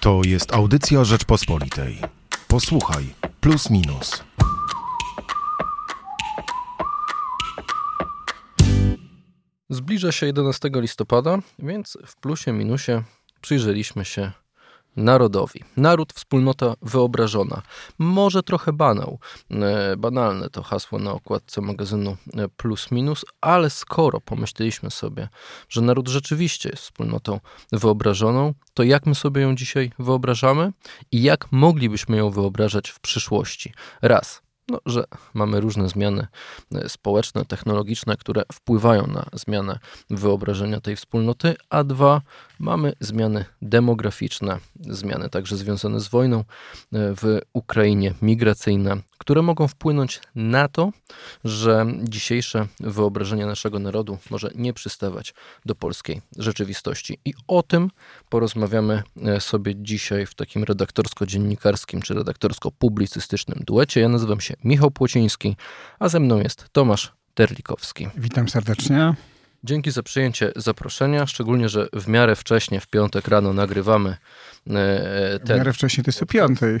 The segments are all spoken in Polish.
To jest audycja Rzeczpospolitej. Posłuchaj, plus minus. Zbliża się 11 listopada, więc w plusie minusie przyjrzeliśmy się narodowi. Naród, wspólnota wyobrażona. Może trochę banał. E, banalne to hasło na okładce magazynu e, Plus Minus, ale skoro pomyśleliśmy sobie, że naród rzeczywiście jest wspólnotą wyobrażoną, to jak my sobie ją dzisiaj wyobrażamy i jak moglibyśmy ją wyobrażać w przyszłości? Raz, no, że mamy różne zmiany e, społeczne, technologiczne, które wpływają na zmianę wyobrażenia tej wspólnoty, a dwa, mamy zmiany demograficzne, zmiany także związane z wojną e, w Ukrainie, migracyjne, które mogą wpłynąć na to, że dzisiejsze wyobrażenie naszego narodu może nie przystawać do polskiej rzeczywistości. I o tym porozmawiamy e, sobie dzisiaj w takim redaktorsko-dziennikarskim czy redaktorsko-publicystycznym duecie. Ja nazywam się Michał Płociński, a ze mną jest Tomasz Terlikowski. Witam serdecznie. Dzięki za przyjęcie zaproszenia, szczególnie, że w miarę wcześnie, w piątek rano nagrywamy e, ten... W miarę wcześnie to jest o piątej.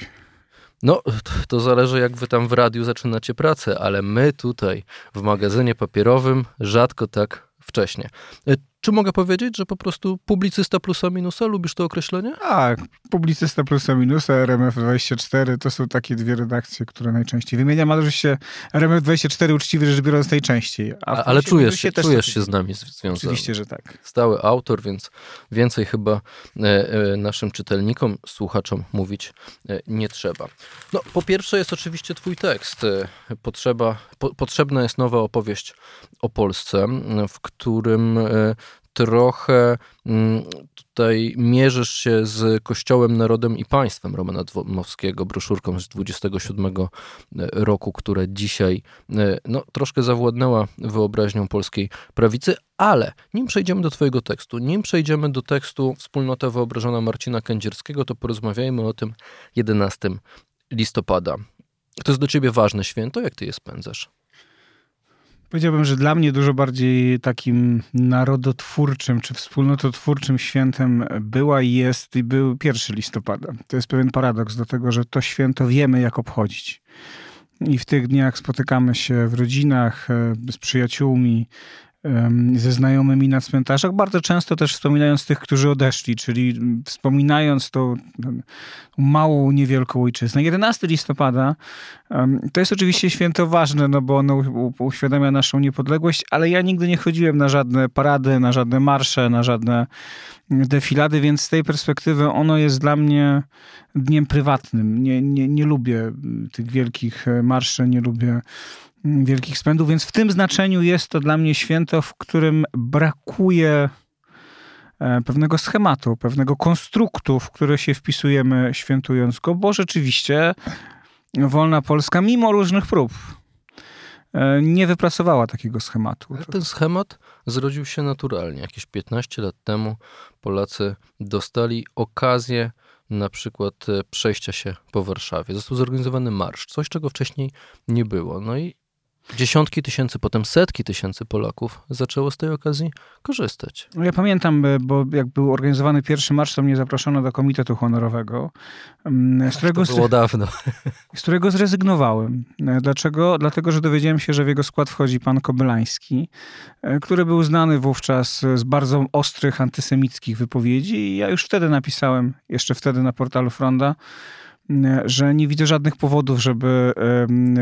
No, to zależy jak wy tam w radiu zaczynacie pracę, ale my tutaj w magazynie papierowym rzadko tak wcześnie. Czy mogę powiedzieć, że po prostu publicysta plusa minusa? Lubisz to określenie? Tak, publicysta plusa minusa, RMF24 to są takie dwie redakcje, które najczęściej wymieniam, ale oczywiście RMF24 uczciwy rzecz biorąc najczęściej. A ale czujesz, się, czujesz się z nami związany. Oczywiście, że tak. Stały autor, więc więcej chyba e, e, naszym czytelnikom, słuchaczom mówić e, nie trzeba. No, po pierwsze jest oczywiście twój tekst. Potrzeba, po, potrzebna jest nowa opowieść o Polsce, w którym trochę mm, tutaj mierzysz się z Kościołem, Narodem i Państwem Romana Dmowskiego, broszurką z 27 e, roku, która dzisiaj e, no, troszkę zawładnęła wyobraźnią polskiej prawicy, ale nim przejdziemy do Twojego tekstu, nim przejdziemy do tekstu Wspólnota Wyobrażona Marcina Kędzierskiego, to porozmawiajmy o tym 11 listopada. To jest do Ciebie ważne święto, jak Ty je spędzasz? Powiedziałbym, że dla mnie dużo bardziej takim narodotwórczym czy wspólnototwórczym świętem była i jest i był 1 listopada. To jest pewien paradoks do tego, że to święto wiemy jak obchodzić. I w tych dniach spotykamy się w rodzinach, e, z przyjaciółmi, ze znajomymi na cmentarzach, bardzo często też wspominając tych, którzy odeszli, czyli wspominając tą, małą, niewielką ojczyznę. 11 listopada to jest oczywiście święto ważne, no bo ono uświadamia naszą niepodległość, ale ja nigdy nie chodziłem na żadne parady, na żadne marsze, na żadne defilady, więc z tej perspektywy ono jest dla mnie dniem prywatnym. Nie, nie, nie lubię tych wielkich marszy, nie lubię wielkich spędów, więc w tym znaczeniu jest to dla mnie święto, w którym brakuje e, pewnego schematu, pewnego konstruktu, w który się wpisujemy świętując go, bo rzeczywiście wolna Polska, mimo różnych prób, e, nie wypracowała takiego schematu. ten schemat zrodził się naturalnie. Jakieś 15 lat temu Polacy dostali okazję na przykład e, przejścia się po Warszawie. Został zorganizowany marsz, coś czego wcześniej nie było. No i Dziesiątki tysięcy, potem setki tysięcy Polaków zaczęło z tej okazji korzystać. No ja pamiętam, e, bo jak był organizowany pierwszy marsz, to mnie zaproszono do Komitetu Honorowego. Mm, z którego, to było dawno. Z którego zrezygnowałem. E, dlaczego? Dlatego, że dowiedziałem się, że w jego skład wchodzi pan Kobylański, e, który był znany wówczas z bardzo ostrych antysemickich wypowiedzi i ja już wtedy napisałem, jeszcze wtedy na portalu Fronda, że nie widzę żadnych powodów, żeby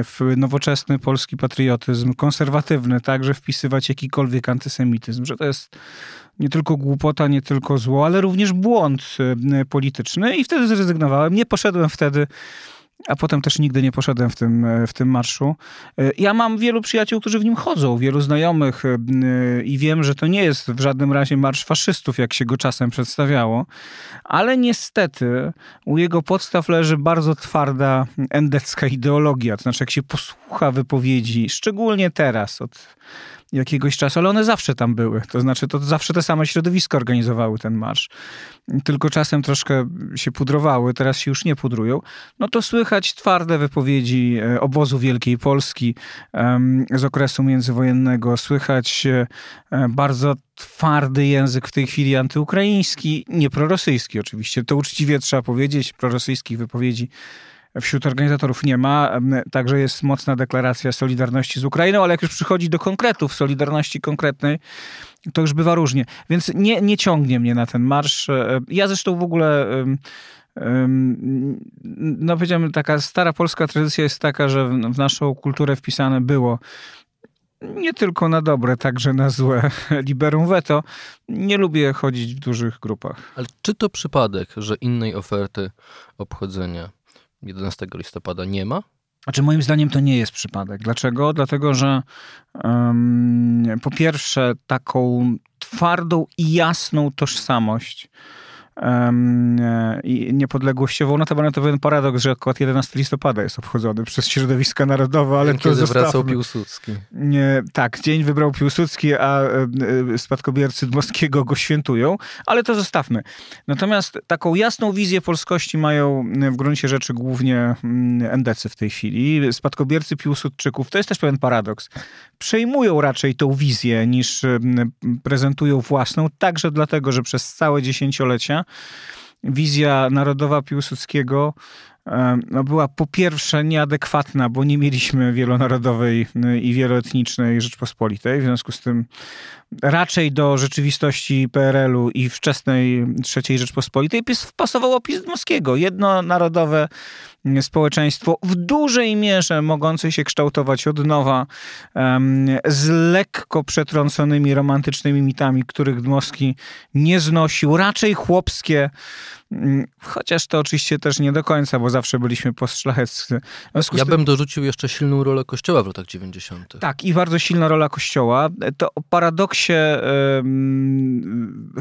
w nowoczesny polski patriotyzm, konserwatywny, także wpisywać jakikolwiek antysemityzm, że to jest nie tylko głupota, nie tylko zło, ale również błąd polityczny i wtedy zrezygnowałem. Nie poszedłem wtedy a potem też nigdy nie poszedłem w tym, e, w tym marszu. E, ja mam wielu przyjaciół, którzy w nim chodzą, wielu znajomych e, i wiem, że to nie jest w żadnym razie marsz faszystów, jak się go czasem przedstawiało, ale niestety u jego podstaw leży bardzo twarda endecka ideologia. To znaczy, jak się posłucha wypowiedzi, szczególnie teraz, od jakiegoś czasu, ale one zawsze tam były. To znaczy, to zawsze te same środowiska organizowały ten marsz. Tylko czasem troszkę się pudrowały, teraz się już nie pudrują. No to słychać twarde wypowiedzi e, obozu Wielkiej Polski z okresu międzywojennego. Słychać e, bardzo twardy język w tej chwili antyukraiński, nie prorosyjski oczywiście. To uczciwie trzeba powiedzieć, prorosyjskich wypowiedzi wśród organizatorów nie ma. Także jest mocna deklaracja solidarności z Ukrainą, ale jak już przychodzi do konkretów solidarności konkretnej, to już bywa różnie. Więc nie, nie ciągnie mnie na ten marsz. E, ja zresztą w ogóle no powiedziałem, taka stara polska tradycja jest taka, że w naszą kulturę wpisane było nie tylko na dobre, także na złe liberum veto. Nie lubię chodzić w dużych grupach. Ale czy to przypadek, że innej oferty obchodzenia 11 listopada nie ma? Znaczy, moim zdaniem to nie jest przypadek. Dlaczego? Dlatego, że um, po pierwsze, taką twardą i jasną tożsamość i niepodległościową. Notabene to pewien paradoks, że akurat 11 listopada jest obchodzony przez środowiska narodowe, ale Dzień, to zostawmy. wracał Piłsudski. Nie, tak, dzień wybrał Piłsudski, a e, spadkobiercy Dmowskiego go świętują, ale to zostawmy. Natomiast taką jasną wizję polskości mają w gruncie rzeczy głównie mm, endecy w tej chwili. Spadkobiercy Piłsudczyków, to jest też pewien paradoks, przejmują raczej tą wizję niż prezentują własną, także dlatego, że przez całe dziesięciolecia wizja narodowa Piłsudskiego była po pierwsze nieadekwatna, bo nie mieliśmy wielonarodowej i wieloetnicznej Rzeczpospolitej. W związku z tym raczej do rzeczywistości PRL-u i wczesnej III Rzeczpospolitej wpasował opis Dmowskiego. Jednonarodowe społeczeństwo w dużej mierze mogące się kształtować od nowa z lekko przetrąconymi romantycznymi mitami, których Dmowski nie znosił. Raczej chłopskie chociaż to oczywiście też nie do końca, bo zawsze byliśmy postszlacheccy. Ja bym dorzucił jeszcze silną rolę Kościoła w latach 90. Tak, i bardzo silna rola Kościoła. To o paradoksie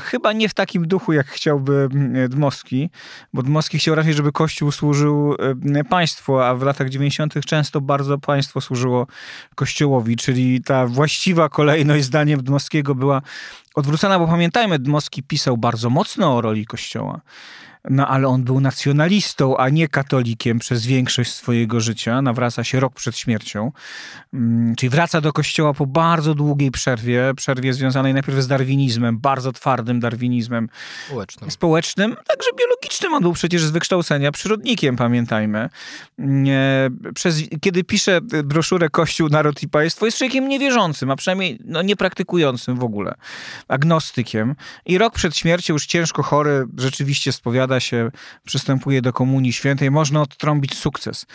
chyba nie w takim duchu, jak chciałby Dmowski, bo Dmowski chciał raczej, żeby Kościół służył państwu, a w latach 90. często bardzo państwo służyło Kościołowi, czyli ta właściwa kolejność zdaniem Dmowskiego była odwrócona, bo pamiętajmy, Dmowski pisał bardzo mocno o roli Kościoła. No ale on był nacjonalistą, a nie katolikiem przez większość swojego życia. Nawraca się rok przed śmiercią. Mm, czyli wraca do kościoła po bardzo długiej przerwie, przerwie związanej najpierw z darwinizmem, bardzo twardym darwinizmem społecznym. społecznym, także biologicznym. On był przecież z wykształcenia przyrodnikiem, pamiętajmy. Przez, kiedy pisze broszurę Kościół, Naród i Państwo, jest człowiekiem niewierzącym, a przynajmniej no, niepraktykującym w ogóle, agnostykiem. I rok przed śmiercią, już ciężko chory, rzeczywiście spowiada się, przystępuje do Komunii Świętej, można odtrąbić sukces.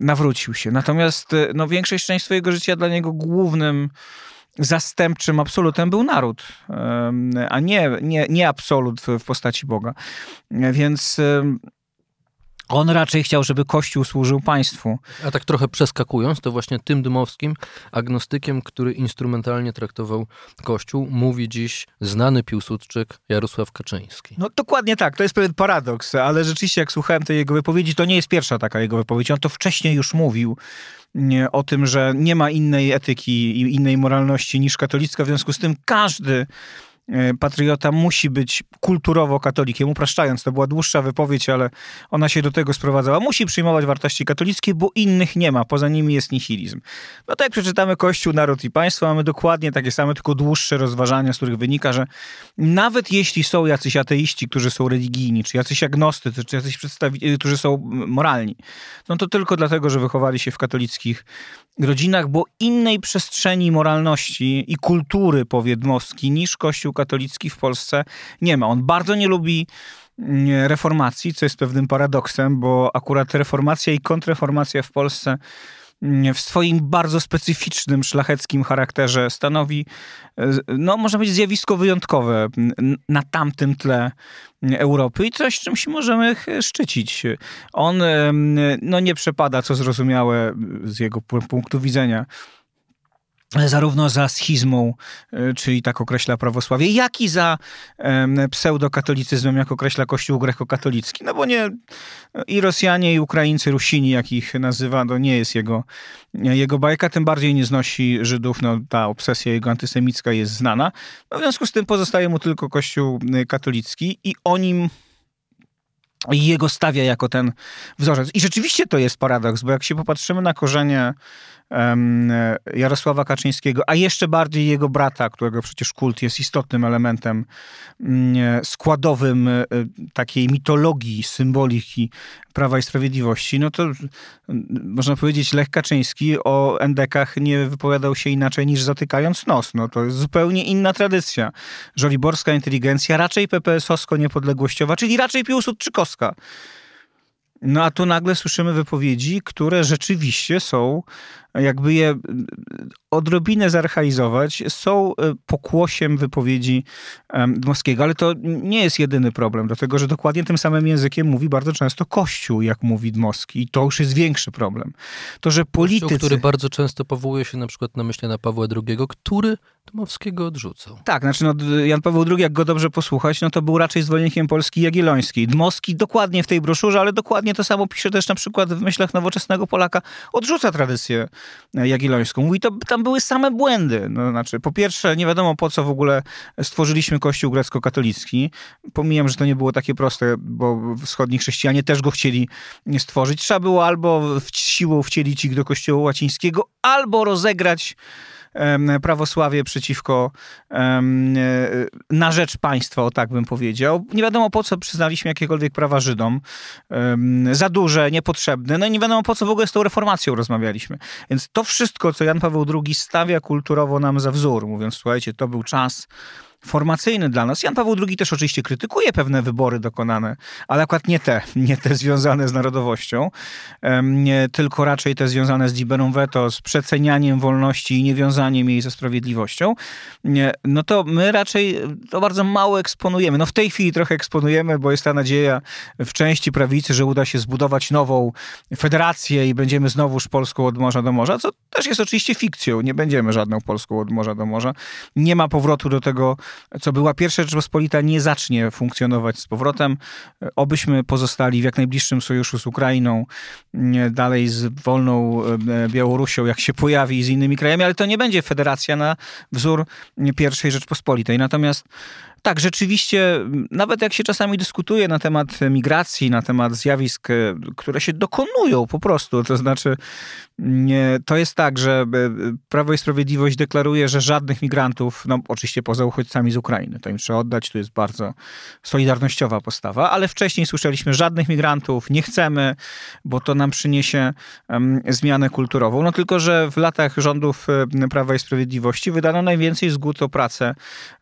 Nawrócił się. Natomiast e, no, większość część swojego życia dla niego głównym zastępczym absolutem był naród, a nie, nie, nie absolut w postaci Boga. Więc on raczej chciał, żeby Kościół służył państwu. A tak trochę przeskakując, to właśnie tym Dymowskim, agnostykiem, który instrumentalnie traktował Kościół, mówi dziś znany Piłsudczyk Jarosław Kaczyński. No dokładnie tak, to jest pewien paradoks, ale rzeczywiście jak słuchałem tej jego wypowiedzi, to nie jest pierwsza taka jego wypowiedź. On to wcześniej już mówił o tym, że nie ma innej etyki i innej moralności niż katolicka, w związku z tym każdy patriota musi być kulturowo katolikiem, upraszczając, to była dłuższa wypowiedź, ale ona się do tego sprowadzała. Musi przyjmować wartości katolickie, bo innych nie ma, poza nimi jest nihilizm. No tak jak przeczytamy Kościół, Naród i Państwo, mamy dokładnie takie same, tylko dłuższe rozważania, z których wynika, że nawet jeśli są jacyś ateiści, którzy są religijni, czy jacyś agnostycy, czy jacyś przedstawiciele, którzy są moralni, no to tylko dlatego, że wychowali się w katolickich rodzinach, bo innej przestrzeni moralności i kultury, powie Dmowski, niż Kościół katolicki w Polsce nie ma. On bardzo nie lubi mm, reformacji, co jest pewnym paradoksem, bo akurat reformacja i kontrreformacja w Polsce w swoim bardzo specyficznym, szlacheckim charakterze stanowi, no można powiedzieć, zjawisko wyjątkowe na tamtym tle Europy i coś, czym się możemy szczycić. On no, nie przepada, co zrozumiałe z jego punktu widzenia, zarówno za schizmą, e, czyli tak określa prawosławie, jak i za pseudokatolicyzmem, jak określa Kościół grekokatolicki. No bo nie i Rosjanie, i Ukraińcy, Rusini, jak ich nazywa, to nie jest jego, jego bajka, tym bardziej nie znosi Żydów. No, ta obsesja jego antysemicka jest znana. No, w związku z tym pozostaje mu tylko Kościół e, katolicki i o nim i jego stawia jako ten wzorzec. I rzeczywiście to jest paradoks, bo jak się popatrzymy na korzenie Jarosława Kaczyńskiego, a jeszcze bardziej jego brata, którego przecież kult jest istotnym elementem mm, składowym e, takiej mitologii, symboliki Prawa i Sprawiedliwości, no to można powiedzieć, Lech Kaczyński o endekach nie wypowiadał się inaczej niż zatykając nos. No to jest zupełnie inna tradycja. Żoliborska inteligencja, raczej PPS-owsko-niepodległościowa, czyli raczej Piłsudczykowska. No a tu nagle słyszymy wypowiedzi, które rzeczywiście są jakby je odrobinę zarchaizować, są e, pokłosiem wypowiedzi Dmowskiego, ale to nie jest jedyny problem, dlatego że dokładnie tym samym językiem mówi bardzo często Kościół, jak mówi Dmowski i to już jest większy problem. To, że politycy... Kościół, który bardzo często powołuje się na przykład na myślę na Pawła II, który Dmowskiego odrzucał. Tak, znaczy no, Jan Paweł II, jak go dobrze posłuchać, no to był raczej zwolennikiem Polski Jagiellońskiej. Dmowski dokładnie w tej broszurze, ale dokładnie to samo pisze też na przykład w myślach nowoczesnego Polaka, odrzuca tradycję Jagiellońską. Mówi, to tam były same błędy. No, znaczy, po pierwsze, nie wiadomo po co w ogóle stworzyliśmy Kościół grecko-katolicki. Pomijam, że to nie było takie proste, bo wschodni chrześcijanie też go chcieli stworzyć. Trzeba było albo siłą wcielić ich do Kościoła łacińskiego, albo rozegrać prawosławie przeciwko e, na rzecz państwa, o tak bym powiedział. Nie wiadomo po co przyznaliśmy jakiekolwiek prawa Żydom. Za duże, niepotrzebne. No i nie wiadomo po co w ogóle z tą reformacją rozmawialiśmy. Więc to wszystko, co Jan Paweł II stawia kulturowo nam za wzór, mówiąc, słuchajcie, to był czas formacyjny dla nas. Jan Paweł II też oczywiście krytykuje pewne wybory dokonane, ale akurat nie te, nie te związane z narodowością, nie, tylko raczej te związane z liberum veto, z przecenianiem wolności i niewiązaniem jej ze sprawiedliwością. Nie, no to my raczej to bardzo mało eksponujemy. No w tej chwili trochę eksponujemy, bo jest ta nadzieja w części prawicy, że uda się zbudować nową federację i będziemy znowuż Polską od morza do morza, co też jest oczywiście fikcją. Nie będziemy żadną Polską od morza do morza. Nie ma powrotu do tego co była pierwsza Rzeczpospolita, nie zacznie funkcjonować z powrotem. Obyśmy pozostali w jak najbliższym sojuszu z Ukrainą, dalej z wolną e, Białorusią, jak się pojawi, z innymi krajami, ale to nie będzie federacja na wzór pierwszej Rzeczpospolitej. Natomiast tak, rzeczywiście, nawet jak się czasami dyskutuje na temat migracji, na temat zjawisk, e, które się dokonują po prostu, to znaczy nie, to jest tak, że e, Prawo i Sprawiedliwość deklaruje, że żadnych migrantów, no oczywiście poza uchodźcami z Ukrainy, to im trzeba oddać, to jest bardzo solidarnościowa postawa, ale wcześniej słyszeliśmy żadnych migrantów, nie chcemy, bo to nam przyniesie zmianę kulturową. No tylko, że w latach rządów e, Prawa i Sprawiedliwości wydano najwięcej zgód o pracę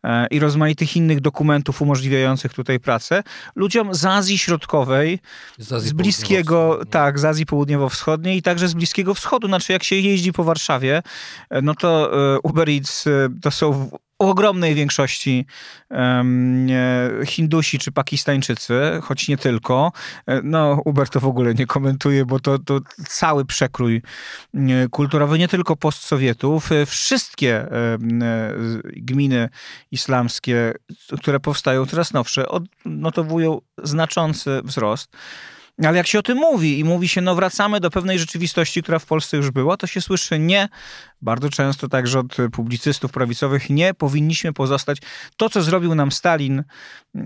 e, i rozmaitych innych dokumentów umożliwiających tutaj pracę ludziom z Azji Środkowej, z, Azji z Bliskiego, tak, z Azji Południowo-Wschodniej i także z Bliskiego Wschodu. Znaczy, jak się jeździ po Warszawie, e, no to e, Uber Eats e, to są w ogromnej większości um, Hindusi czy Pakistańczycy, choć nie tylko. No, Uber to w ogóle nie komentuje, bo to, to cały przekrój kulturowy, nie tylko postsowietów. Wszystkie gminy islamskie, które powstają teraz nowsze, odnotowują znaczący wzrost. Ale jak się o tym mówi i mówi się, no wracamy do pewnej rzeczywistości, która w Polsce już była, to się słyszy nie, bardzo często także od publicystów prawicowych, nie powinniśmy pozostać. To, co zrobił nam Stalin,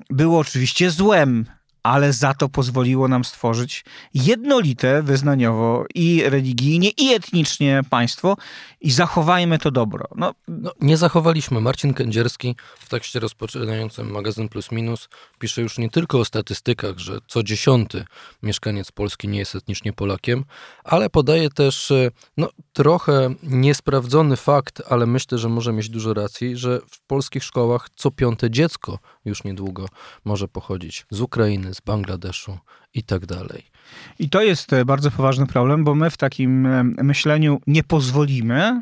było oczywiście złem, ale za to pozwoliło nam stworzyć jednolite wyznaniowo i religijnie, i etnicznie państwo i zachowajmy to dobro. No, no, nie zachowaliśmy. Marcin Kędzierski w tekście rozpoczynającym magazyn Plus Minus pisze już nie tylko o statystykach, że co dziesiąty mieszkaniec Polski nie jest etnicznie Polakiem, ale podaje też e, no, trochę niesprawdzony fakt, ale myślę, że może mieć dużo racji, że w polskich szkołach co piąte dziecko już niedługo może pochodzić z Ukrainy, z Bangladeszu i tak dalej. I to jest e, bardzo poważny problem, bo my w takim e, myśleniu nie pozwolimy,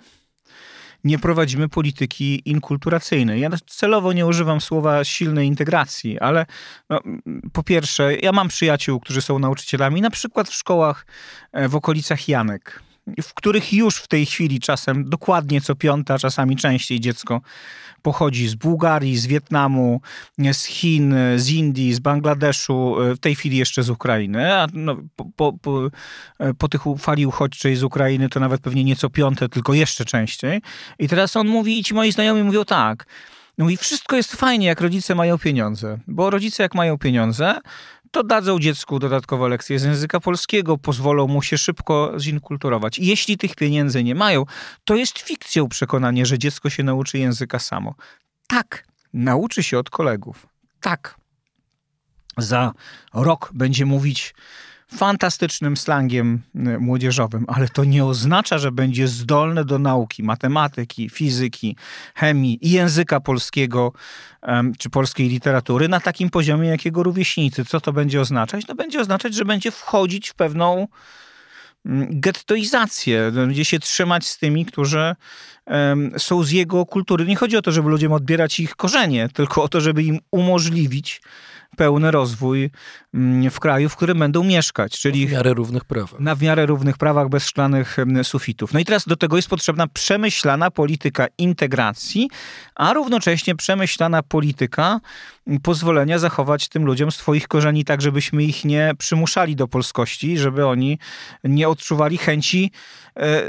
nie prowadzimy polityki inkulturacyjnej. Ja celowo nie używam słowa silnej integracji, ale no, po pierwsze, ja mam przyjaciół, którzy są nauczycielami, na przykład w szkołach e, w okolicach Janek w których już w tej chwili czasem dokładnie co piąta, czasami częściej dziecko pochodzi z Bułgarii, z Wietnamu, z Chin, z Indii, z Bangladeszu, w tej chwili jeszcze z Ukrainy. A no, po, po, po, po tych fali uchodźczej z Ukrainy to nawet pewnie nieco piąte, tylko jeszcze częściej. I teraz on mówi, i ci moi znajomi mówią tak, no i wszystko jest fajnie, jak rodzice mają pieniądze, bo rodzice jak mają pieniądze, to dadzą dziecku dodatkowe lekcje z języka polskiego, pozwolą mu się szybko zinkulturować. Jeśli tych pieniędzy nie mają, to jest fikcją przekonanie, że dziecko się nauczy języka samo. Tak, nauczy się od kolegów. Tak. Za rok będzie mówić fantastycznym slangiem y, młodzieżowym, ale to nie oznacza, że będzie zdolny do nauki matematyki, fizyki, chemii i języka polskiego czy polskiej literatury na takim poziomie, jakiego rówieśnicy. Co to będzie oznaczać? To będzie oznaczać, że będzie wchodzić w pewną mm, gettoizację, będzie się trzymać z tymi, którzy są z jego kultury. Nie chodzi o to, żeby ludziom odbierać ich korzenie, tylko o to, żeby im umożliwić pełny rozwój mm, w kraju, w którym będą mieszkać. Czyli w miarę równych prawach. Na w miarę równych prawach, bez szklanych sufitów. No i teraz do tego jest potrzebna przemyślana polityka integracji, a równocześnie przemyślana polityka pozwolenia zachować tym ludziom swoich korzeni tak, żebyśmy ich nie przymuszali do polskości, żeby oni nie odczuwali chęci e,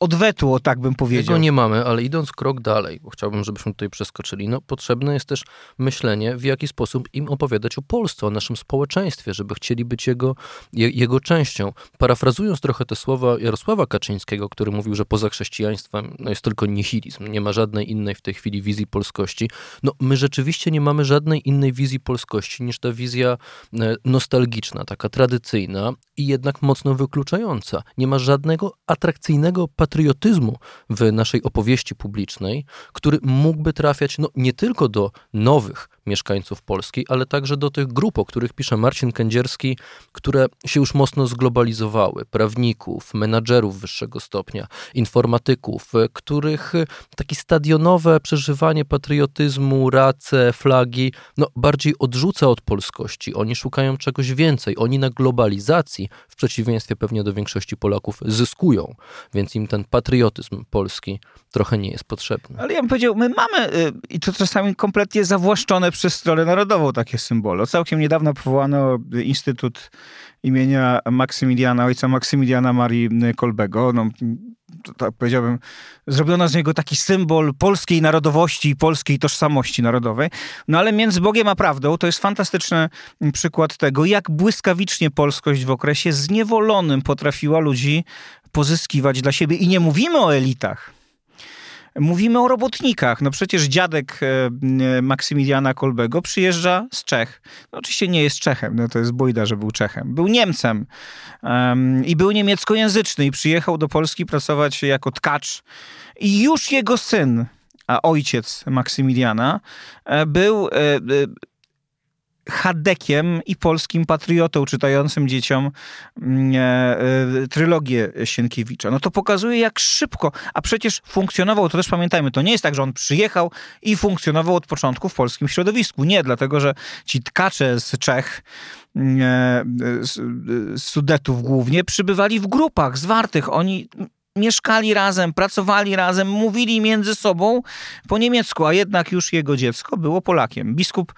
odwetu, o tak bym powiedział. Tego nie mamy, ale idąc krok dalej, bo chciałbym, żebyśmy tutaj przeskoczyli, no potrzebne jest też myślenie, w jaki sposób im opowiadać o Polsce, o naszym społeczeństwie, żeby chcieli być jego, je, jego częścią. Parafrazując trochę te słowa Jarosława Kaczyńskiego, który mówił, że poza chrześcijaństwem no, jest tylko nihilizm, nie ma żadnej innej w tej chwili wizji polskości, no my rzeczywiście nie mamy żadnej innej wizji polskości niż ta wizja e, nostalgiczna, taka tradycyjna i jednak mocno wykluczająca. Nie ma żadnego atrakcyjnego patriotyzmu w naszej opowieści publicznej, który mógłby trafiać no, nie tylko do nowych mieszkańców Polski, ale także do tych grup, o których pisze Marcin Kędzierski, które się już mocno zglobalizowały, prawników, menadżerów wyższego stopnia, informatyków, których takie stadionowe przeżywanie patriotyzmu, race, flagi, no bardziej odrzuca od polskości. Oni szukają czegoś więcej. Oni na globalizacji, w przeciwieństwie pewnie do większości Polaków, zyskują, więc im ten patriotyzm polski trochę nie jest potrzebny. Ale ja bym powiedział, my mamy, y, i to czasami kompletnie zawłaszczone przez stronę narodową takie symbole. Całkiem niedawno powołano Instytut imienia Maksymiliana, ojca Maksymiliana Marii Kolbego. No, tak powiedziałbym, zrobiono z niego taki symbol polskiej narodowości i polskiej tożsamości narodowej. No ale między Bogiem a prawdą to jest fantastyczny przykład tego, jak błyskawicznie polskość w okresie zniewolonym potrafiła ludzi pozyskiwać dla siebie. I nie mówimy o elitach Mówimy o robotnikach. No przecież dziadek e, e, Maksymiliana Kolbego przyjeżdża z Czech. No oczywiście nie jest Czechem, no to jest bójda, że był Czechem. Był Niemcem um, i był niemieckojęzyczny i przyjechał do Polski pracować jako tkacz. I już jego syn, a ojciec Maksymiliana, e, był Hadekiem i polskim patriotą czytającym dzieciom mm, e, e, trylogię Sienkiewicza. No to pokazuje jak szybko, a przecież funkcjonował, to też pamiętajmy, to nie jest tak, że on przyjechał i funkcjonował od początku w polskim środowisku. Nie, dlatego że ci tkacze z Czech, mm, e, z Sudetów głównie, przybywali w grupach zwartych. Oni mieszkali razem, pracowali razem, mówili między sobą po niemiecku, a jednak już jego dziecko było Polakiem. Biskup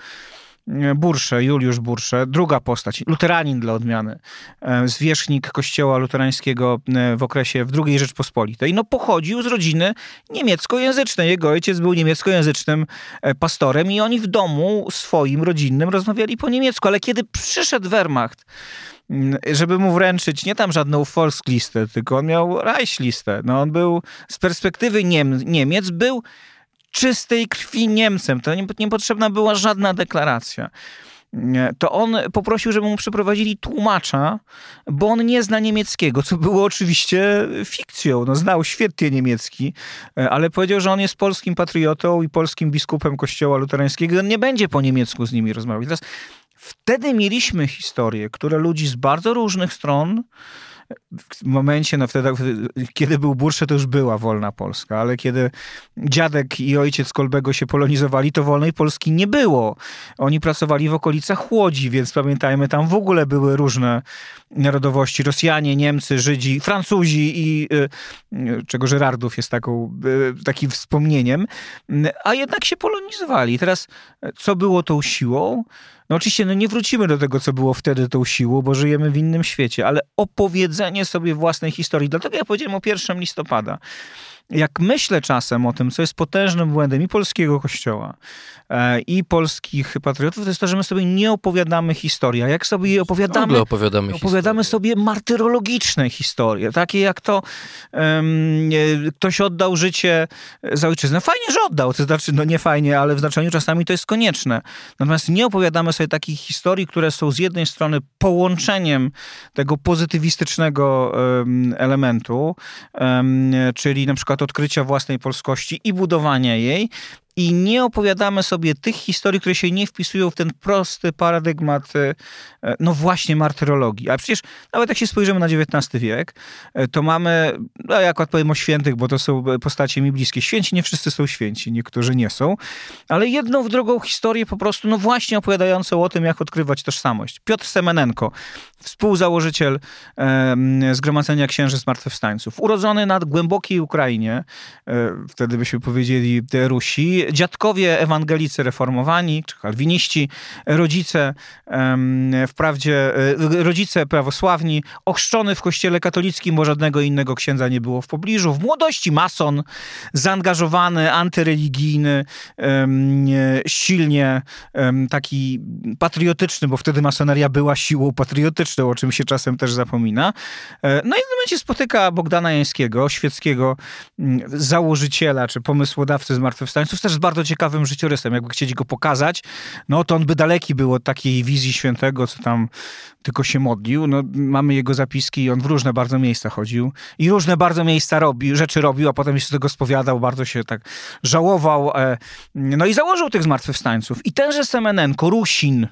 Bursze, Juliusz Bursze, druga postać, luteranin dla odmiany, e, zwierzchnik kościoła luterańskiego e, w okresie w II Rzeczpospolitej, no pochodził z rodziny niemieckojęzycznej. Jego ojciec był niemieckojęzycznym e, pastorem i oni w domu swoim, rodzinnym rozmawiali po niemiecku, ale kiedy przyszedł Wehrmacht, żeby mu wręczyć nie tam żadną Volkslistę, tylko on miał Reichlistę. No on był z perspektywy Niem Niemiec, był czystej krwi Niemcem. To nie, nie potrzebna była żadna deklaracja to on poprosił, żeby mu przeprowadzili tłumacza, bo on nie zna niemieckiego, co było oczywiście fikcją. No, znał świetnie niemiecki, ale powiedział, że on jest polskim patriotą i polskim biskupem kościoła luterańskiego. On nie będzie po niemiecku z nimi rozmawiać. Teraz wtedy mieliśmy historię, które ludzi z bardzo różnych stron w momencie, no wtedy, kiedy był Bursze, to już była wolna Polska, ale kiedy dziadek i ojciec Kolbego się polonizowali, to wolnej Polski nie było. Oni pracowali w okolicach Łodzi, więc pamiętajmy, tam w ogóle były różne narodowości. Rosjanie, Niemcy, Żydzi, Francuzi i y, czego Żerardów jest taką, y, takim wspomnieniem, a jednak się polonizowali. Teraz co było tą siłą? No oczywiście no nie wrócimy do tego, co było wtedy tą siłą, bo żyjemy w innym świecie, ale opowiedzenie sobie własnej historii. Dlatego ja powiedziałem o 1 listopada. Jak myślę czasem o tym, co jest potężnym błędem i polskiego kościoła, e, i polskich patriotów, to jest to, że my sobie nie opowiadamy historii. A jak sobie je opowiadamy, opowiadamy, opowiadamy sobie martyrologiczne historie, takie jak to um, ktoś oddał życie za ojczyznę. Fajnie, że oddał, to znaczy, no nie fajnie, ale w znaczeniu czasami to jest konieczne. Natomiast nie opowiadamy sobie takich historii, które są z jednej strony połączeniem tego pozytywistycznego um, elementu, um, czyli na przykład odkrycia własnej polskości i budowania jej, i nie opowiadamy sobie tych historii, które się nie wpisują w ten prosty paradygmat, e, no właśnie, martyrologii. A przecież nawet jak się spojrzymy na XIX wiek, e, to mamy, no jak powiem o świętych, bo to są postacie mi bliskie. Święci nie wszyscy są święci, niektórzy nie są, ale jedną w drugą historię po prostu, no właśnie opowiadającą o tym, jak odkrywać tożsamość. Piotr Semenenko, współzałożyciel e, Zgromadzenia Księży Zmartwychwstańców, urodzony na głębokiej Ukrainie, e, wtedy byśmy powiedzieli Rusi, dziadkowie ewangelicy reformowani, czy kalwiniści, rodzice, wprawdzie e, rodzice prawosławni, ochrzczony w kościele katolickim, bo żadnego innego księdza nie było w pobliżu. W młodości mason, zaangażowany, antyreligijny, silnie taki patriotyczny, bo wtedy masoneria była siłą patriotyczną, o czym się czasem też zapomina. E, no i w tym momencie spotyka Bogdana Jańskiego, świeckiego założyciela, czy pomysłodawcy Zmartwychwstańców, też z bardzo ciekawym życiorysem. Jakby chcieli go pokazać, no to on by daleki był od takiej wizji świętego, co tam tylko się modlił. No, mamy jego zapiski i on w różne bardzo miejsca chodził i różne bardzo miejsca robi, rzeczy robił, a potem się z tego spowiadał, bardzo się tak żałował. E, no i założył tych zmartwychwstańców. I tenże Semenenko, Rusin,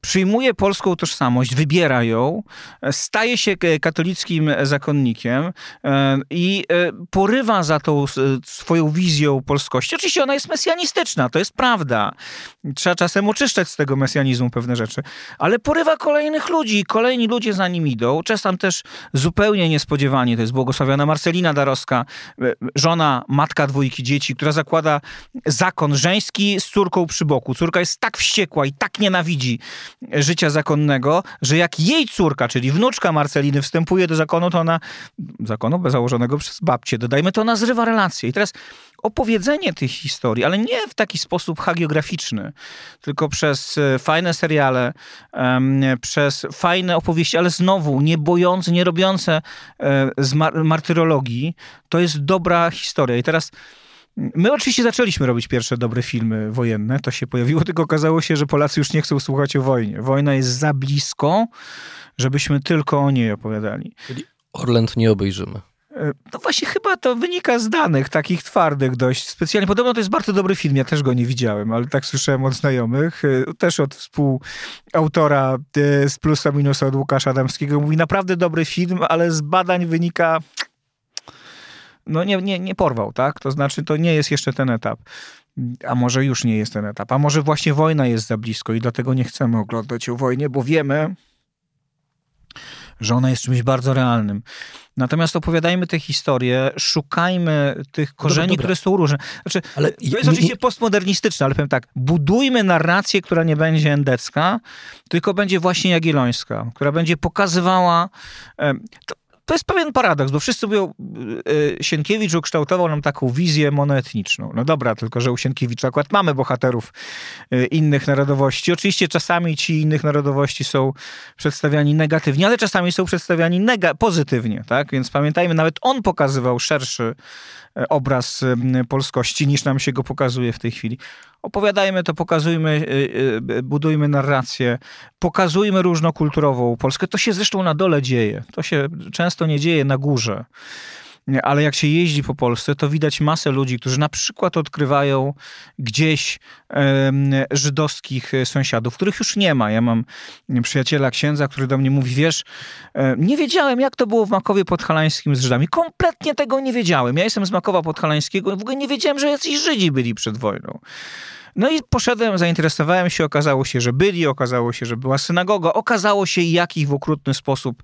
przyjmuje polską tożsamość, wybiera ją, staje się katolickim zakonnikiem e, i e, porywa za tą swoją wizją polskości. Oczywiście ona jest mesjanistyczna, to jest prawda. Trzeba czasem oczyszczać z tego mesjanizmu pewne rzeczy, ale porywa kolejnych ludzi, kolejni ludzie za nim idą. Czasem też zupełnie niespodziewanie, to jest błogosławiona Marcelina Darowska, e, żona, matka dwójki dzieci, która zakłada zakon żeński z córką przy boku. Córka jest tak wściekła i tak nienawidzi życia zakonnego, że jak jej córka, czyli wnuczka Marceliny wstępuje do zakonu, to ona, zakonu założonego przez babcię, dodajmy, to ona zrywa relacje. I teraz opowiedzenie tych historii, ale nie w taki sposób hagiograficzny, tylko przez e, fajne seriale, przez fajne opowieści, ale znowu nie bojące, nie robiące e, z martyrologii, to jest dobra historia. I teraz My oczywiście zaczęliśmy robić pierwsze dobre filmy wojenne, to się pojawiło, tylko okazało się, że Polacy już nie chcą słuchać o wojnie. Wojna jest za blisko, żebyśmy tylko o niej opowiadali. Czyli Orlęt nie obejrzymy. E, no właśnie chyba to wynika z danych takich twardych dość specjalnie. Podobno to jest bardzo dobry film, ja też go nie widziałem, ale tak słyszałem od znajomych, e, też od współautora e, z plusa minusa od Łukasza Adamskiego. Mówi naprawdę dobry film, ale z badań wynika no nie, nie, nie porwał, tak? To znaczy, to nie jest jeszcze ten etap. A może już nie jest ten etap, a może właśnie wojna jest za blisko i dlatego nie chcemy oglądać o wojnie, bo wiemy, że ona jest czymś bardzo realnym. Natomiast opowiadajmy te historie, szukajmy tych korzeni, dobra, dobra. które są różne. Znaczy, ale to jest nie, oczywiście nie... postmodernistyczne, ale powiem tak, budujmy narrację, która nie będzie endecka, tylko będzie właśnie jagiellońska, która będzie pokazywała... To, to jest pewien paradoks, bo wszyscy mówią, yy, Sienkiewicz ukształtował nam taką wizję monoetniczną. No dobra, tylko że u Sienkiewicza akurat mamy bohaterów yy, innych narodowości. Oczywiście czasami ci innych narodowości są przedstawiani negatywnie, ale czasami są przedstawiani nega- pozytywnie, tak? Więc pamiętajmy, nawet on pokazywał szerszy E, obraz polskości, niż nam się go pokazuje w tej chwili. Opowiadajmy to, pokazujmy, e, e, budujmy narrację, pokazujmy różnokulturową Polskę. To się zresztą na dole dzieje. To się często nie dzieje na górze ale jak się jeździ po Polsce, to widać masę ludzi, którzy na przykład odkrywają gdzieś e, żydowskich sąsiadów, których już nie ma. Ja mam przyjaciela księdza, który do mnie mówi, wiesz, e, nie wiedziałem, jak to było w Makowie Podhalańskim z Żydami. Kompletnie tego nie wiedziałem. Ja jestem z Makowa Podhalańskiego i w ogóle nie wiedziałem, że jacyś Żydzi byli przed wojną. No i poszedłem, zainteresowałem się, okazało się, że byli, okazało się, że była synagoga, okazało się, jak ich w okrutny sposób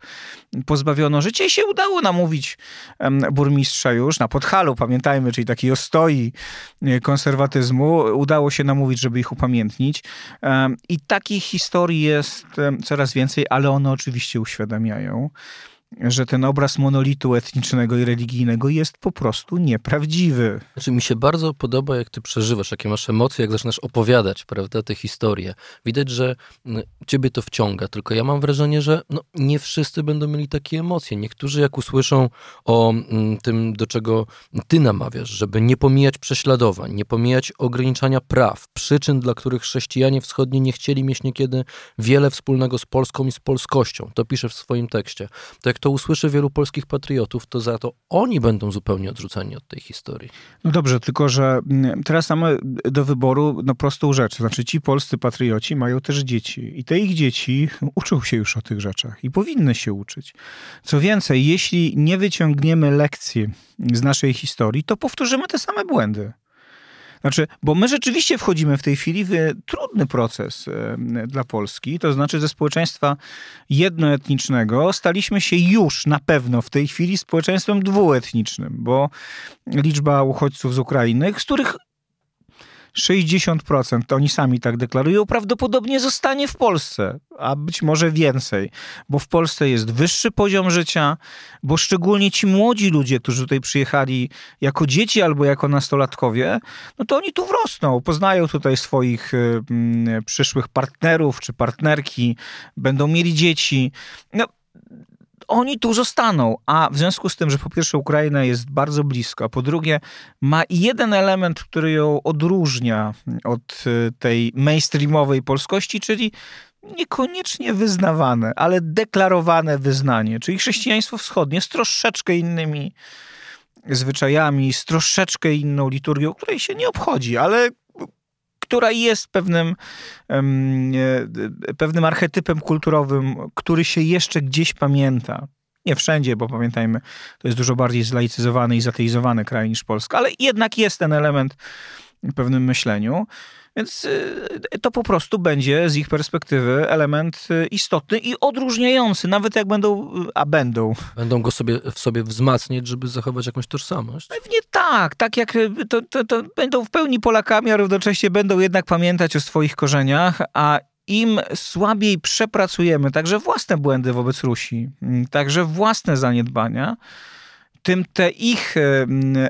pozbawiono życia i się udało namówić burmistrza już na Podhalu, pamiętajmy, czyli takiej ostoi e, konserwatyzmu, udało się namówić, żeby ich upamiętnić. I takich historii jest coraz więcej, ale one oczywiście uświadamiają że ten obraz monolitu etnicznego i religijnego jest po prostu nieprawdziwy. Znaczy, mi się bardzo podoba, jak ty przeżywasz, jakie masz emocje, jak zaczynasz opowiadać, prawda, te historie. Widać, że mm, ciebie to wciąga, tylko ja mam wrażenie, że no, nie wszyscy będą mieli takie emocje. Niektórzy, jak usłyszą o mm, tym, do czego ty namawiasz, żeby nie pomijać prześladowań, nie pomijać ograniczania praw, przyczyn, dla których chrześcijanie wschodni nie chcieli mieć niekiedy wiele wspólnego z Polską i z polskością. To pisze w swoim tekście. To jak to usłyszy wielu polskich patriotów, to za to oni będą zupełnie odrzuceni od tej historii. No dobrze, tylko że mm, teraz mamy do wyboru no, prostą rzecz. Znaczy ci polscy patrioci mają też dzieci i te ich dzieci uczą się już o tych rzeczach i powinny się uczyć. Co więcej, jeśli nie wyciągniemy lekcji z naszej historii, to powtórzymy te same błędy. Znaczy, bo my rzeczywiście wchodzimy w tej chwili w trudny proces dla Polski, to znaczy ze społeczeństwa jednoetnicznego. Staliśmy się już na pewno w tej chwili społeczeństwem dwuetnicznym, bo liczba uchodźców z Ukrainy, z których 60%, to oni sami tak deklarują, prawdopodobnie zostanie w Polsce, a być może więcej, bo w Polsce jest wyższy poziom życia, bo szczególnie ci młodzi ludzie, którzy tutaj przyjechali jako dzieci albo jako nastolatkowie, no to oni tu wrosną, poznają tutaj swoich y, mm, przyszłych partnerów czy partnerki, będą mieli dzieci. No, oni tu zostaną, a w związku z tym, że po pierwsze Ukraina jest bardzo blisko, a po drugie ma jeden element, który ją odróżnia od y, tej mainstreamowej polskości, czyli niekoniecznie wyznawane, ale deklarowane wyznanie, czyli chrześcijaństwo wschodnie z troszeczkę innymi zwyczajami, z troszeczkę inną liturgią, której się nie obchodzi, ale która jest pewnym, pewnym archetypem kulturowym, który się jeszcze gdzieś pamięta. Nie wszędzie, bo pamiętajmy, to jest dużo bardziej zlaicyzowany i zateizowany kraj niż Polska, ale jednak jest ten element pewnym myśleniu. Więc y, to po prostu będzie z ich perspektywy element y, istotny i odróżniający, nawet jak będą, y, a będą. Będą go sobie w sobie wzmacniać, żeby zachować jakąś tożsamość? Pewnie tak, tak jak to, to, to będą w pełni Polakami, a równocześnie będą jednak pamiętać o swoich korzeniach, a im słabiej przepracujemy także własne błędy wobec Rusi, mm, także własne zaniedbania, tym te ich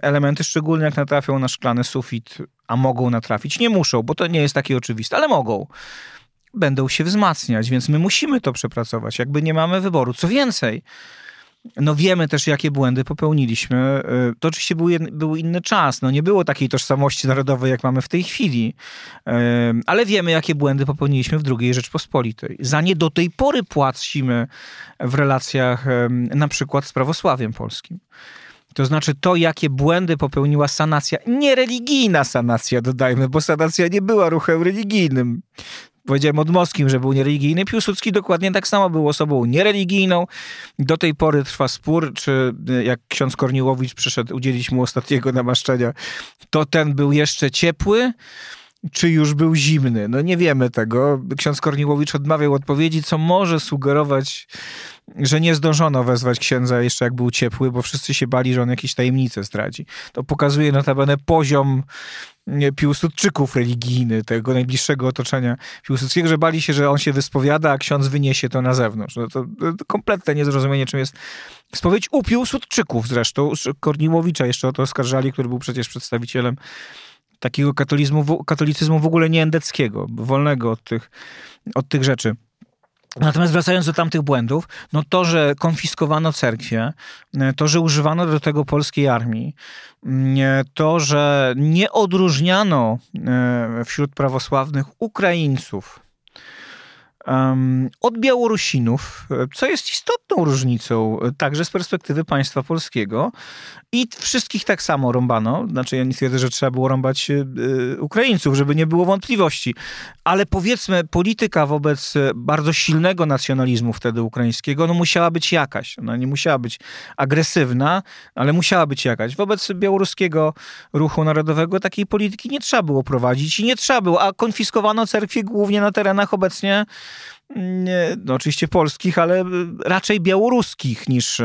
elementy, szczególnie jak natrafią na szklany sufit, a mogą natrafić, nie muszą, bo to nie jest takie oczywiste, ale mogą, będą się wzmacniać, więc my musimy to przepracować, jakby nie mamy wyboru. Co więcej, no wiemy też, jakie błędy popełniliśmy. Y, to oczywiście był, był inny czas. No nie było takiej tożsamości narodowej, jak mamy w tej chwili. Y, ale wiemy, jakie błędy popełniliśmy w II Rzeczpospolitej. Za nie do tej pory płacimy w relacjach na przykład z prawosławiem polskim. To znaczy to, jakie błędy popełniła sanacja, niereligijna sanacja, dodajmy, bo sanacja nie była ruchem religijnym powiedziałem od Moskim, że był niereligijny. Piłsudski dokładnie tak samo był osobą niereligijną. Do tej pory trwa spór, czy y, jak ksiądz Korniłowicz przyszedł udzielić mu ostatniego namaszczenia, to ten był jeszcze ciepły, czy już był zimny. No nie wiemy tego. Ksiądz Korniłowicz odmawiał odpowiedzi, co może sugerować, że nie zdążono wezwać księdza jeszcze jak był ciepły, bo wszyscy się bali, że on jakieś tajemnice zdradzi. To pokazuje notabene poziom Piłsudczyków religijny, tego najbliższego otoczenia Piłsudskiego, że bali się, że on się wyspowiada, a ksiądz wyniesie to na zewnątrz. No to, to kompletne niezrozumienie, czym jest spowiedź u Piłsudczyków zresztą. Korniłowicza jeszcze o to oskarżali, który był przecież przedstawicielem takiego katolizmu, katolicyzmu w ogóle nieendeckiego, wolnego od tych, od tych rzeczy. Natomiast wracając do tamtych błędów, no to, że konfiskowano cerkwie, to, że używano do tego polskiej armii, to, że nie odróżniano e, wśród prawosławnych Ukraińców od Białorusinów, co jest istotną różnicą także z perspektywy państwa polskiego. I wszystkich tak samo rąbano. Znaczy, ja nie twierdzę, że trzeba było rąbać e, Ukraińców, żeby nie było wątpliwości. Ale powiedzmy, polityka wobec bardzo silnego nacjonalizmu wtedy ukraińskiego, no musiała być jakaś. Ona nie musiała być agresywna, ale musiała być jakaś. Wobec białoruskiego ruchu narodowego takiej polityki nie trzeba było prowadzić i nie trzeba było, a konfiskowano cerkwie głównie na terenach obecnie nie, no oczywiście polskich, ale raczej białoruskich niż,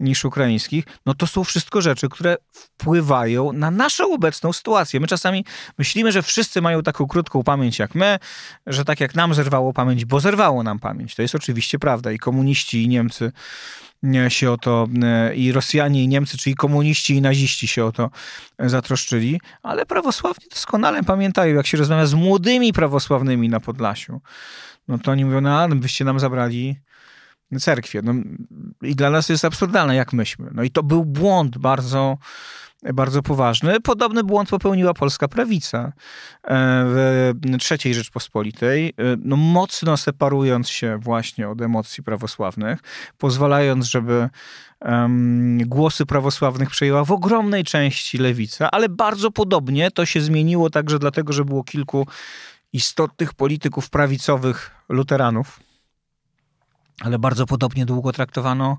niż ukraińskich, no to są wszystko rzeczy, które wpływają na naszą obecną sytuację. My czasami myślimy, że wszyscy mają taką krótką pamięć jak my, że tak jak nam zerwało pamięć, bo zerwało nam pamięć. To jest oczywiście prawda i komuniści, i Niemcy się o to, e, i Rosjanie, i Niemcy, czyli komuniści, i naziści się o to zatroszczyli, ale prawosławni doskonale pamiętają, jak się rozmawia z młodymi prawosławnymi na Podlasiu, no to oni mówią, no byście nam zabrali cerkwię. No, I dla nas jest absurdalne, jak myśmy. No i to był błąd bardzo bardzo poważny. Podobny błąd popełniła polska prawica e, w III Rzeczpospolitej, e, no mocno separując się właśnie od emocji prawosławnych, pozwalając, żeby um, głosy prawosławnych przejęła w ogromnej części lewica, ale bardzo podobnie to się zmieniło także dlatego, że było kilku istotnych polityków prawicowych luteranów, ale bardzo podobnie długo traktowano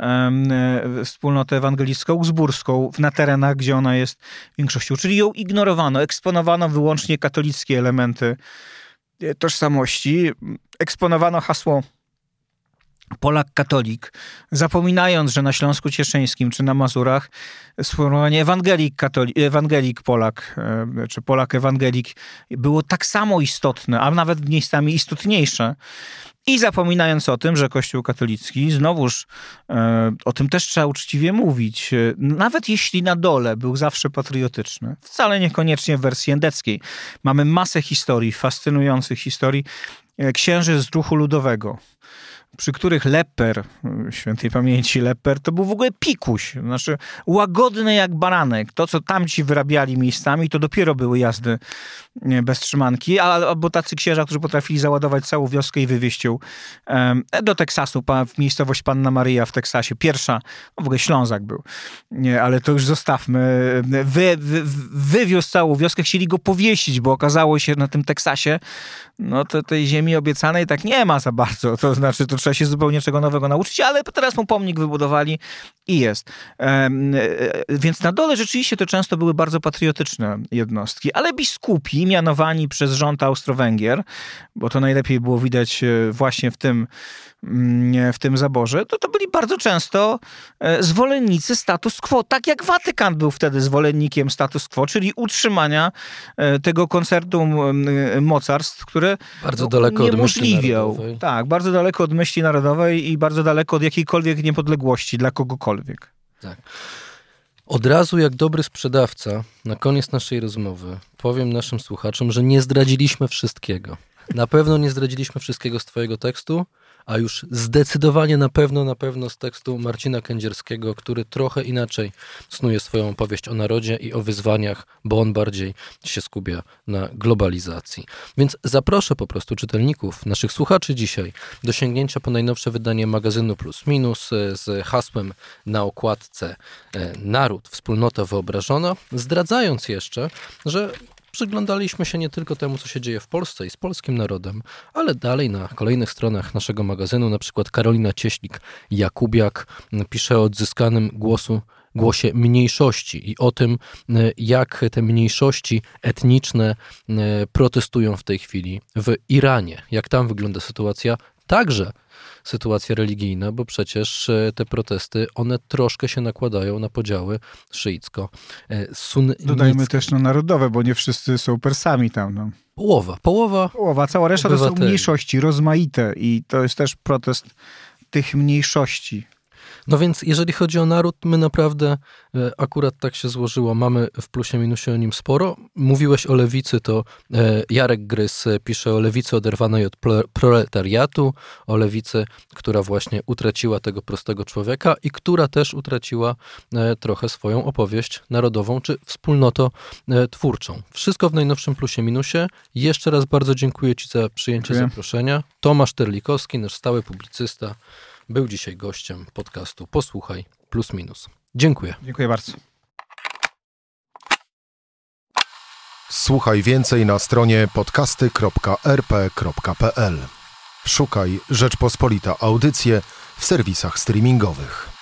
E, wspólnotę ewangelicką uzburską na terenach, gdzie ona jest większością. Czyli ją ignorowano, eksponowano wyłącznie katolickie elementy e, tożsamości, eksponowano hasło Polak katolik, zapominając, że na Śląsku Cieszyńskim czy na Mazurach sformułowanie ewangelik, katolik, ewangelik Polak e, czy Polak ewangelik było tak samo istotne, a nawet miejscami istotniejsze i zapominając o tym, że Kościół katolicki, znowuż e, o tym też trzeba uczciwie mówić, e, nawet jeśli na dole był zawsze patriotyczny, wcale niekoniecznie w wersji endeckiej. Mamy masę historii, fascynujących historii księży z ruchu ludowego, przy których Lepper, świętej pamięci Lepper, to był w ogóle pikuś, znaczy łagodny jak baranek. To, co tamci wyrabiali miejscami, to dopiero były jazdy bez trzymanki, albo tacy księża, którzy potrafili załadować całą wioskę i wywieźć ją do Teksasu, w miejscowość Panna Maria w Teksasie. Pierwsza, no w ogóle Ślązak był, ale to już zostawmy. Wy, wy, wywiózł całą wioskę, chcieli go powiesić, bo okazało się na tym Teksasie, no to tej ziemi obiecanej tak nie ma za bardzo. To znaczy, to trzeba się zupełnie czego nowego nauczyć, ale teraz mu pomnik wybudowali i jest. E, więc na dole rzeczywiście to często były bardzo patriotyczne jednostki, ale biskupi mianowani przez rząd Austro-Węgier, bo to najlepiej było widać e, właśnie w tym, w tym zaborze, to to byli bardzo często e, zwolennicy status quo, tak jak Watykan był wtedy zwolennikiem status quo, czyli utrzymania tego koncertum mocarstw, które bardzo daleko od myśli narodowej. Tak, bardzo daleko od myśli narodowej i bardzo daleko od jakiejkolwiek niepodległości dla kogokolwiek. Tak. Od razu, jak dobry sprzedawca, na koniec naszej rozmowy powiem naszym słuchaczom, że nie zdradziliśmy wszystkiego. Na pewno nie zdradziliśmy wszystkiego z Twojego tekstu, a już zdecydowanie na pewno, na pewno z tekstu Marcina Kędzierskiego, który trochę inaczej snuje swoją opowieść o narodzie i o wyzwaniach, bo on bardziej się skupia na globalizacji. Więc zaproszę po prostu czytelników, naszych słuchaczy dzisiaj do sięgnięcia po najnowsze wydanie magazynu Plus Minus e, z hasłem na okładce e, Naród, wspólnota wyobrażona, zdradzając jeszcze, że Przyglądaliśmy się nie tylko temu, co się dzieje w Polsce i z polskim narodem, ale dalej na kolejnych stronach naszego magazynu, na przykład Karolina Cieślik-Jakubiak pisze o odzyskanym głosu głosie mniejszości i o tym, jak te mniejszości etniczne protestują w tej chwili w Iranie. Jak tam wygląda sytuacja także sytuacja religijna, bo przecież e, te protesty, one troszkę się nakładają na podziały szyicko-sunnickie. Dodajmy też no, narodowe, bo nie wszyscy są Persami tam. No. Połowa, połowa. Połowa, cała reszta obywateli. to są mniejszości, rozmaite i to jest też protest tych mniejszości. No więc jeżeli chodzi o naród, my naprawdę e, akurat tak się złożyło. Mamy w plusie minusie o nim sporo. Mówiłeś o lewicy, to e, Jarek Grys pisze o lewicy oderwanej od proletariatu, o lewicy, która właśnie utraciła tego prostego człowieka i która też utraciła e, trochę swoją opowieść narodową czy wspólnotą twórczą. Wszystko w najnowszym plusie minusie. Jeszcze raz bardzo dziękuję Ci za przyjęcie dziękuję. zaproszenia. Tomasz Terlikowski, nasz stały publicysta był dzisiaj gościem podcastu Posłuchaj Plus Minus. Dziękuję. Dziękuję bardzo. Słuchaj więcej na stronie podcasty.rp.pl. Szukaj Rzeczpospolita Audycje w serwisach streamingowych.